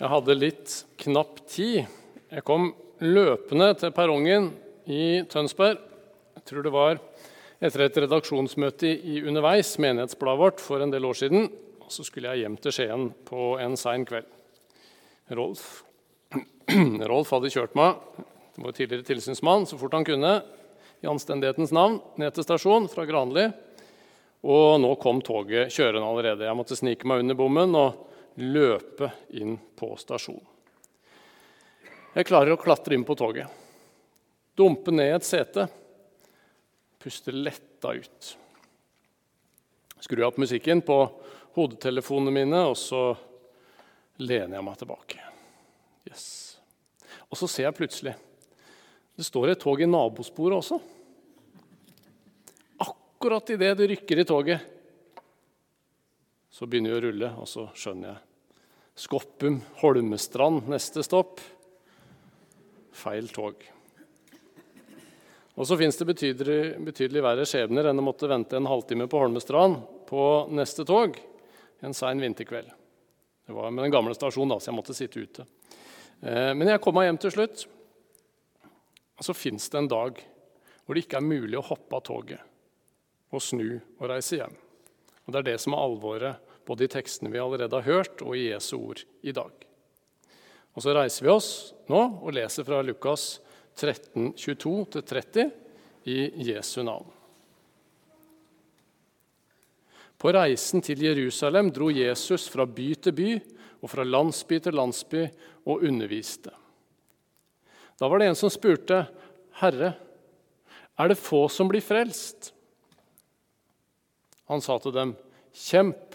Jeg hadde litt knapp tid. Jeg kom løpende til perrongen i Tønsberg. Jeg tror det var etter et redaksjonsmøte i Underveis, menighetsbladet vårt, for en del år siden. Og så skulle jeg hjem til Skien på en sein kveld. Rolf, Rolf hadde kjørt meg, det var tidligere tilsynsmann, så fort han kunne, i anstendighetens navn, ned til stasjonen fra Granli. Og nå kom toget kjørende allerede. Jeg måtte snike meg under bommen og løpe inn på stasjonen. Jeg klarer å klatre inn på toget, dumpe ned et sete, puste letta ut. Skrur opp musikken på hodetelefonene mine, og så lener jeg meg tilbake. Yes. Og så ser jeg plutselig det står et tog i nabosporet også. Akkurat idet det rykker i toget, så begynner jeg å rulle, og så skjønner jeg. Skoppum, Holmestrand, neste stopp. Feil tog. Og så fins det betydelig, betydelig verre skjebner enn å måtte vente en halvtime på Holmestrand på neste tog en sein vinterkveld. Det var med den gamle stasjonen, da, så jeg måtte sitte ute. Eh, men jeg kom meg hjem til slutt. Og så fins det en dag hvor det ikke er mulig å hoppe av toget og snu og reise hjem. Og Det er det som er alvoret både i tekstene vi allerede har hørt, og i Jesu ord i dag. Og Så reiser vi oss nå og leser fra Lukas 13, 22-30 i Jesu navn. På reisen til Jerusalem dro Jesus fra by til by og fra landsby til landsby og underviste. Da var det en som spurte, 'Herre, er det få som blir frelst?' Han sa til dem, 'Kjemp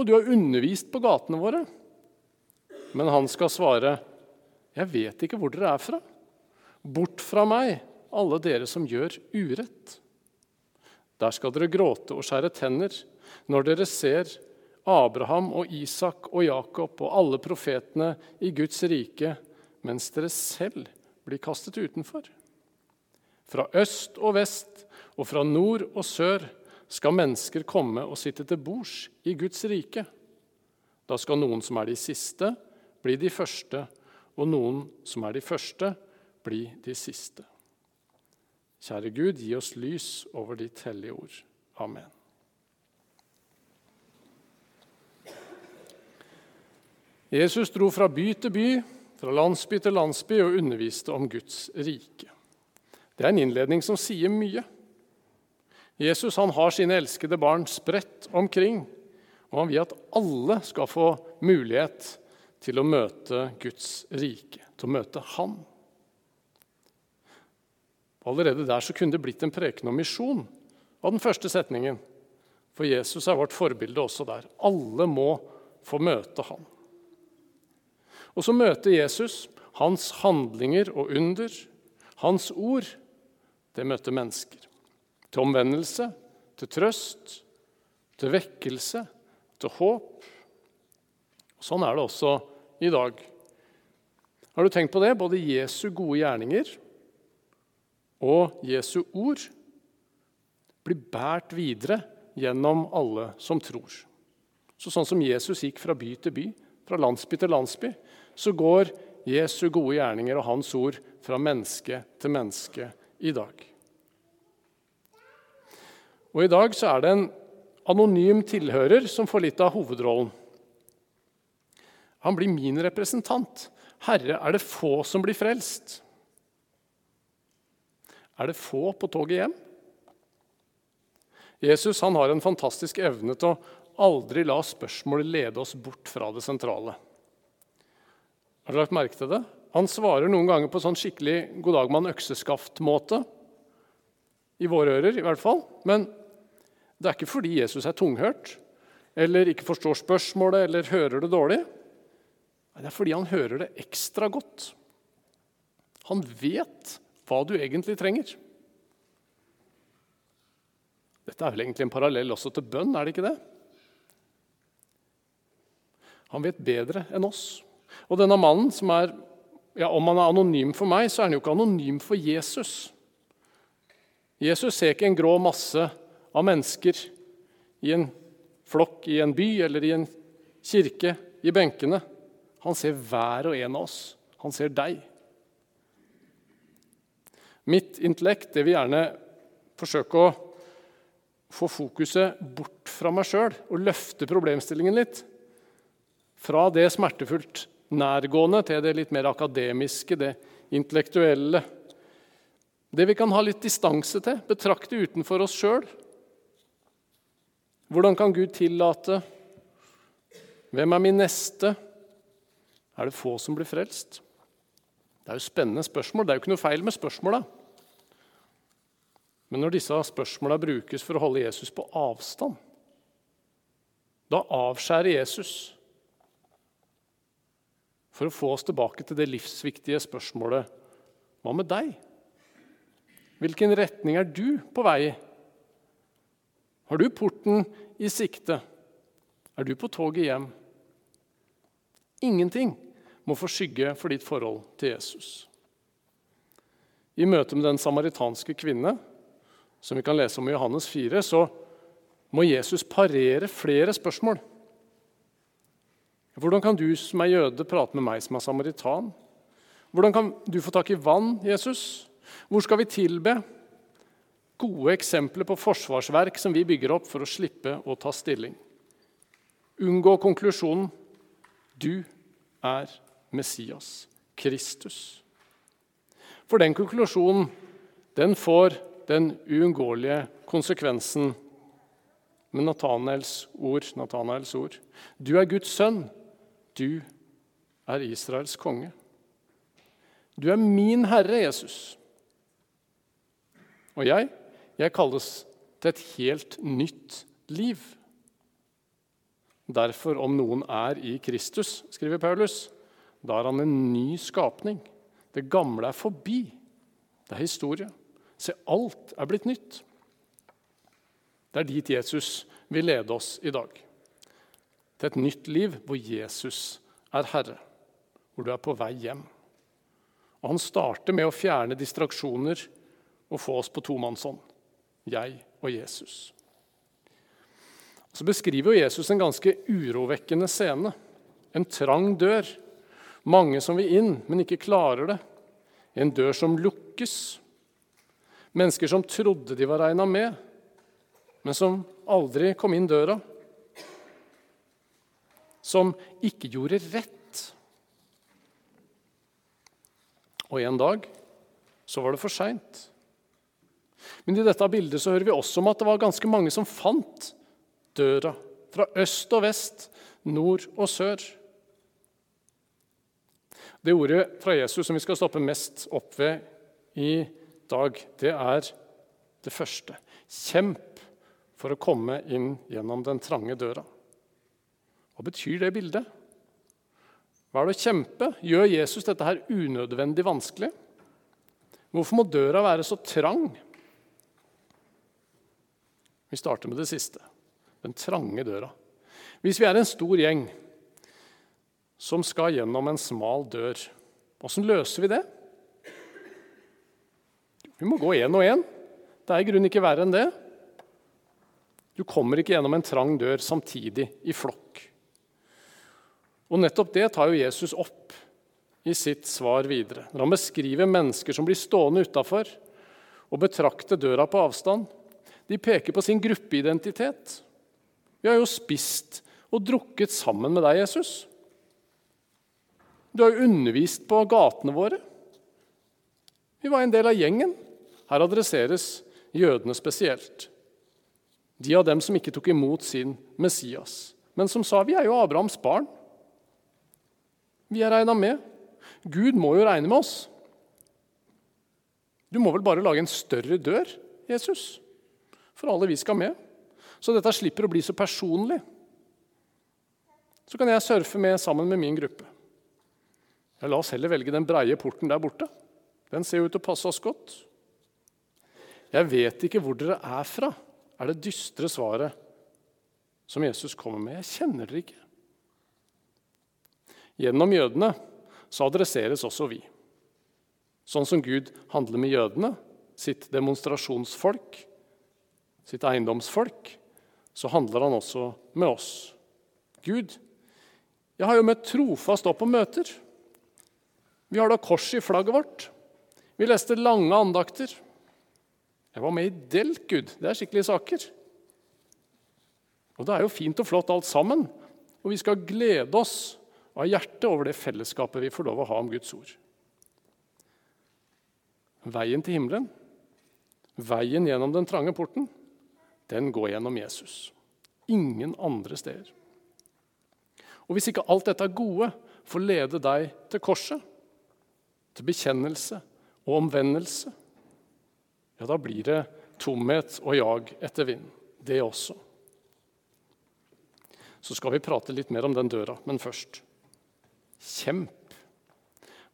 og du har undervist på gatene våre.' Men han skal svare, 'Jeg vet ikke hvor dere er fra.' Bort fra meg, alle dere som gjør urett. Der skal dere gråte og skjære tenner når dere ser Abraham og Isak og Jakob og alle profetene i Guds rike, mens dere selv blir kastet utenfor. Fra øst og vest og fra nord og sør skal mennesker komme og sitte til bords i Guds rike. Da skal noen som er de siste, bli de første, og noen som er de første, bli de siste. Kjære Gud, gi oss lys over ditt hellige ord. Amen. Jesus dro fra by til by, fra landsby til landsby og underviste om Guds rike. Det er en innledning som sier mye. Jesus han har sine elskede barn spredt omkring, og han vil at alle skal få mulighet til å møte Guds rike, til å møte Han. Allerede der så kunne det blitt en preken om misjon av den første setningen. For Jesus er vårt forbilde også der. Alle må få møte ham. Og så møter Jesus hans handlinger og under, hans ord. Det møter mennesker. Til omvendelse, til trøst, til vekkelse, til håp. Sånn er det også i dag. Har du tenkt på det? Både Jesu gode gjerninger og Jesu ord blir båret videre gjennom alle som tror. Så sånn som Jesus gikk fra by til by, fra landsby til landsby, så går Jesu gode gjerninger og hans ord fra menneske til menneske i dag. Og I dag så er det en anonym tilhører som får litt av hovedrollen. Han blir min representant. Herre, er det få som blir frelst? er det få på toget hjem. Jesus han har en fantastisk evne til å aldri la spørsmålet lede oss bort fra det sentrale. Har du lagt merke til det? Han svarer noen ganger på sånn skikkelig 'god dag, mann, økseskaft'-måte. I våre ører, i hvert fall. Men det er ikke fordi Jesus er tunghørt eller ikke forstår spørsmålet eller hører det dårlig. Det er fordi han hører det ekstra godt. Han vet hva du egentlig trenger. Dette er vel egentlig en parallell også til bønn, er det ikke det? Han vet bedre enn oss. Og denne mannen, som er, ja, om han er anonym for meg, så er han jo ikke anonym for Jesus. Jesus ser ikke en grå masse av mennesker i en flokk i en by eller i en kirke i benkene. Han ser hver og en av oss. Han ser deg. Mitt intellekt det vil gjerne forsøke å få fokuset bort fra meg sjøl og løfte problemstillingen litt. Fra det smertefullt nærgående til det litt mer akademiske, det intellektuelle. Det vi kan ha litt distanse til, betrakte utenfor oss sjøl. Hvordan kan Gud tillate? Hvem er min neste? Er det få som blir frelst? Det er jo spennende spørsmål. Det er jo ikke noe feil med spørsmåla. Men når disse spørsmåla brukes for å holde Jesus på avstand, da avskjærer Jesus for å få oss tilbake til det livsviktige spørsmålet hva med deg? Hvilken retning er du på vei? Har du porten i sikte? Er du på toget hjem? Ingenting må få skygge for ditt forhold til Jesus. I møte med den samaritanske kvinne som vi kan lese om i Johannes 4, så må Jesus parere flere spørsmål. Hvordan kan du som er jøde, prate med meg som er samaritan? Hvordan kan du få tak i vann, Jesus? Hvor skal vi tilbe? Gode eksempler på forsvarsverk som vi bygger opp for å slippe å ta stilling. Unngå konklusjonen du er Messias, Kristus. For den konklusjonen den får den uunngåelige konsekvensen med Nathanaels ord, Nathanaels ord. Du er Guds sønn. Du er Israels konge. Du er min herre, Jesus. Og jeg, jeg kalles til et helt nytt liv. Derfor, om noen er i Kristus, skriver Paulus, da er han en ny skapning. Det gamle er forbi. Det er historie. Se, alt er blitt nytt. Det er dit Jesus vil lede oss i dag. Til et nytt liv hvor Jesus er herre, hvor du er på vei hjem. Og Han starter med å fjerne distraksjoner og få oss på tomannshånd. Jeg og Jesus. Så beskriver Jesus en ganske urovekkende scene. En trang dør. Mange som vil inn, men ikke klarer det. En dør som lukkes. Mennesker som trodde de var regna med, men som aldri kom inn døra. Som ikke gjorde rett. Og en dag så var det for seint. Men i dette bildet så hører vi også om at det var ganske mange som fant døra. Fra øst og vest, nord og sør. Det ordet fra Jesus som vi skal stoppe mest opp ved i dag, det er det første. Kjemp for å komme inn gjennom den trange døra. Hva betyr det bildet? Hva er det å kjempe? Gjør Jesus dette her unødvendig vanskelig? Hvorfor må døra være så trang? Vi starter med det siste den trange døra. Hvis vi er en stor gjeng som skal gjennom en smal dør, åssen løser vi det? Vi må gå én og én. Det er i grunnen ikke verre enn det. Du kommer ikke gjennom en trang dør samtidig i flokk. Og Nettopp det tar jo Jesus opp i sitt svar videre. Når han beskriver mennesker som blir stående utafor og betrakter døra på avstand. De peker på sin gruppeidentitet. Vi har jo spist og drukket sammen med deg, Jesus. Du har jo undervist på gatene våre. Vi var en del av gjengen. Her adresseres jødene spesielt. De av dem som ikke tok imot sin Messias, men som sa vi er jo Abrahams barn. Vi er regna med. Gud må jo regne med oss. Du må vel bare lage en større dør, Jesus, for alle vi skal med. Så dette slipper å bli så personlig. Så kan jeg surfe med sammen med min gruppe. Ja, la oss heller velge den breie porten der borte. Den ser jo ut til å passe oss godt. Jeg vet ikke hvor dere er fra, er det dystre svaret som Jesus kommer med. Jeg kjenner dere ikke. Gjennom jødene så adresseres også vi. Sånn som Gud handler med jødene, sitt demonstrasjonsfolk, sitt eiendomsfolk, så handler han også med oss. Gud, jeg har jo møtt trofast opp på møter. Vi har da kors i flagget vårt. Vi leste lange andakter. Jeg var med i Delk, Gud. Det er skikkelige saker. Og det er jo fint og flott alt sammen, og vi skal glede oss av hjertet over det fellesskapet vi får lov å ha om Guds ord. Veien til himmelen, veien gjennom den trange porten, den går gjennom Jesus. Ingen andre steder. Og hvis ikke alt dette er gode får lede deg til korset, til bekjennelse og omvendelse, ja, da blir det tomhet og jag etter vind. Det også. Så skal vi prate litt mer om den døra, men først Kjemp.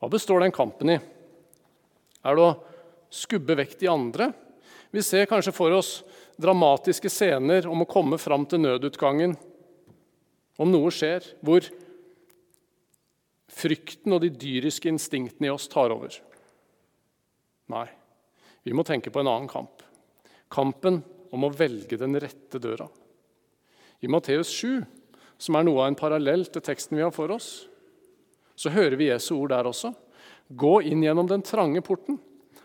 Hva består den kampen i? Er det å skubbe vekk de andre? Vi ser kanskje for oss dramatiske scener om å komme fram til nødutgangen. Om noe skjer, hvor frykten og de dyriske instinktene i oss tar over. Nei, vi må tenke på en annen kamp. Kampen om å velge den rette døra. I Matteus 7, som er noe av en parallell til teksten vi har for oss, så hører vi Jesu ord der også. Gå inn gjennom den trange porten,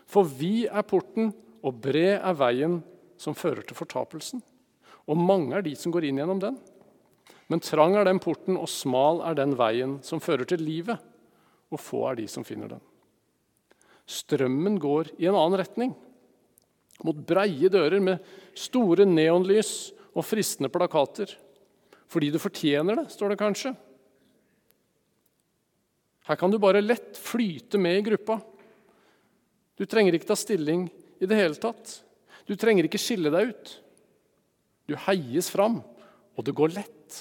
for vi er porten, og bred er veien som fører til fortapelsen. Og mange er de som går inn gjennom den. Men trang er den porten, og smal er den veien som fører til livet, og få er de som finner den. Strømmen går i en annen retning, mot breie dører med store neonlys og fristende plakater. Fordi du fortjener det, står det kanskje. Her kan du bare lett flyte med i gruppa. Du trenger ikke ta stilling i det hele tatt. Du trenger ikke skille deg ut. Du heies fram, og det går lett.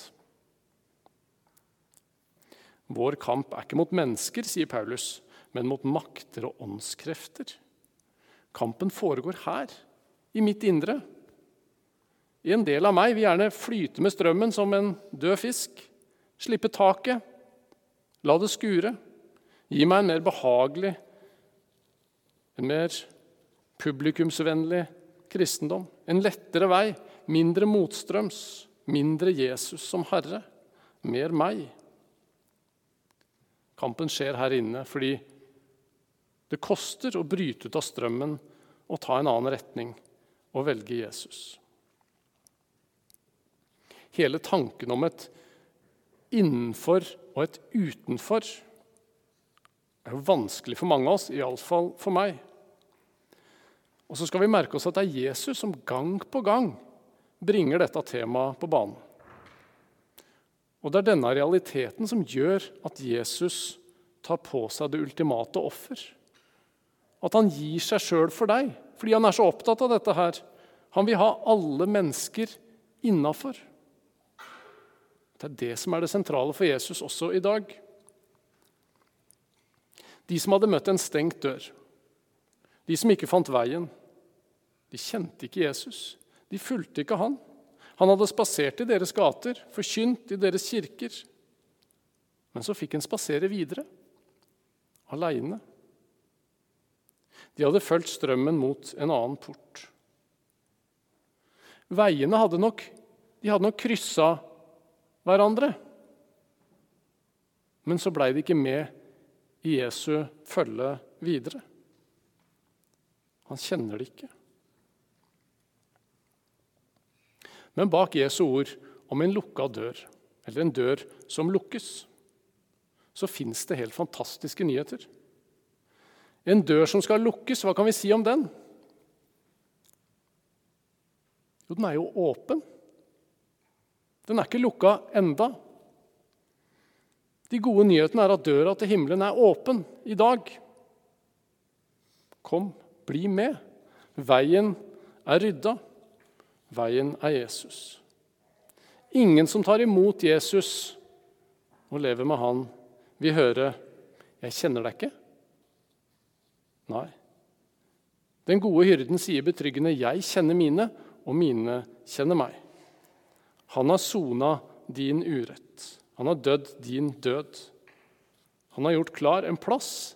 Vår kamp er ikke mot mennesker, sier Paulus, men mot makter og åndskrefter. Kampen foregår her, i mitt indre. I en del av meg vil gjerne flyte med strømmen som en død fisk, slippe taket, La det skure. Gi meg en mer behagelig, en mer publikumsvennlig kristendom. En lettere vei, mindre motstrøms, mindre Jesus som Herre, mer meg. Kampen skjer her inne fordi det koster å bryte ut av strømmen og ta en annen retning og velge Jesus. Hele tanken om et innenfor og et utenfor er jo vanskelig for mange av oss, iallfall for meg. Og så skal vi merke oss at det er Jesus som gang på gang bringer dette temaet på banen. Og det er denne realiteten som gjør at Jesus tar på seg det ultimate offer. At han gir seg sjøl for deg, fordi han er så opptatt av dette her. Han vil ha alle mennesker innafor. Det er det som er det sentrale for Jesus også i dag. De som hadde møtt en stengt dør, de som ikke fant veien, de kjente ikke Jesus. De fulgte ikke han. Han hadde spasert i deres gater, forkynt i deres kirker. Men så fikk han spasere videre, aleine. De hadde fulgt strømmen mot en annen port. Veiene hadde nok, de nok kryssa hverandre. Men så blei de ikke med i Jesu følge videre. Han kjenner det ikke. Men bak Jesu ord om en lukka dør, eller en dør som lukkes, så fins det helt fantastiske nyheter. En dør som skal lukkes, hva kan vi si om den? Jo, den er jo åpen. Den er ikke lukka enda. De gode nyhetene er at døra til himmelen er åpen i dag. Kom, bli med. Veien er rydda. Veien er Jesus. Ingen som tar imot Jesus og lever med han, vil høre 'Jeg kjenner deg ikke'? Nei. Den gode hyrden sier betryggende 'Jeg kjenner mine, og mine kjenner meg'. Han har sona din urett. Han har dødd din død. Han har gjort klar en plass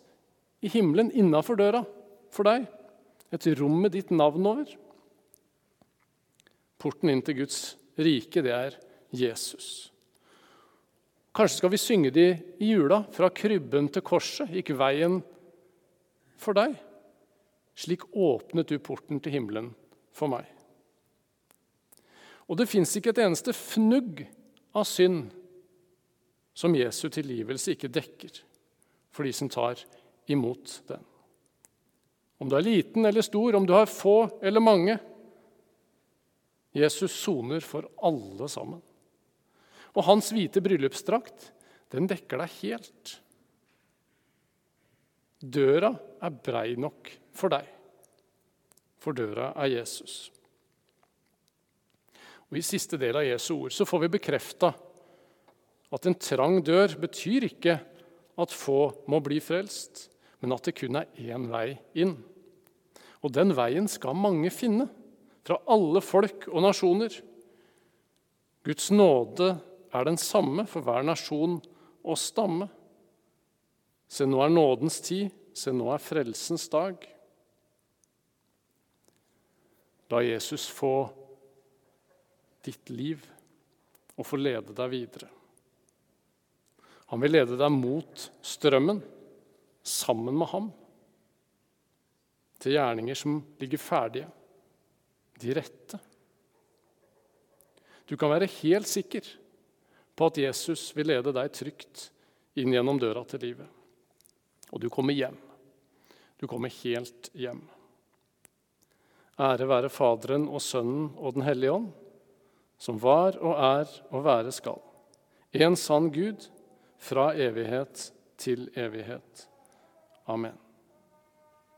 i himmelen innafor døra for deg. Et rom med ditt navn over. Porten inn til Guds rike, det er Jesus. Kanskje skal vi synge de i jula. Fra krybben til korset gikk veien for deg. Slik åpnet du porten til himmelen for meg. Og det fins ikke et eneste fnugg av synd som Jesu tilgivelse ikke dekker for de som tar imot den. Om du er liten eller stor, om du har få eller mange. Jesus soner for alle sammen. Og hans hvite bryllupsdrakt, den dekker deg helt. Døra er brei nok for deg, for døra er Jesus. Og I siste del av Jesu ord så får vi bekrefta at en trang dør betyr ikke at få må bli frelst, men at det kun er én vei inn. Og den veien skal mange finne, fra alle folk og nasjoner. Guds nåde er den samme for hver nasjon og stamme. Se, nå er nådens tid, se, nå er frelsens dag. La Jesus få ditt liv og få lede deg videre. Han vil lede deg mot strømmen, sammen med ham, til gjerninger som ligger ferdige, de rette. Du kan være helt sikker på at Jesus vil lede deg trygt inn gjennom døra til livet. Og du kommer hjem. Du kommer helt hjem. Ære være Faderen og Sønnen og Den hellige ånd, som var og er og være skal. En sann Gud, fra evighet til evighet. Amen.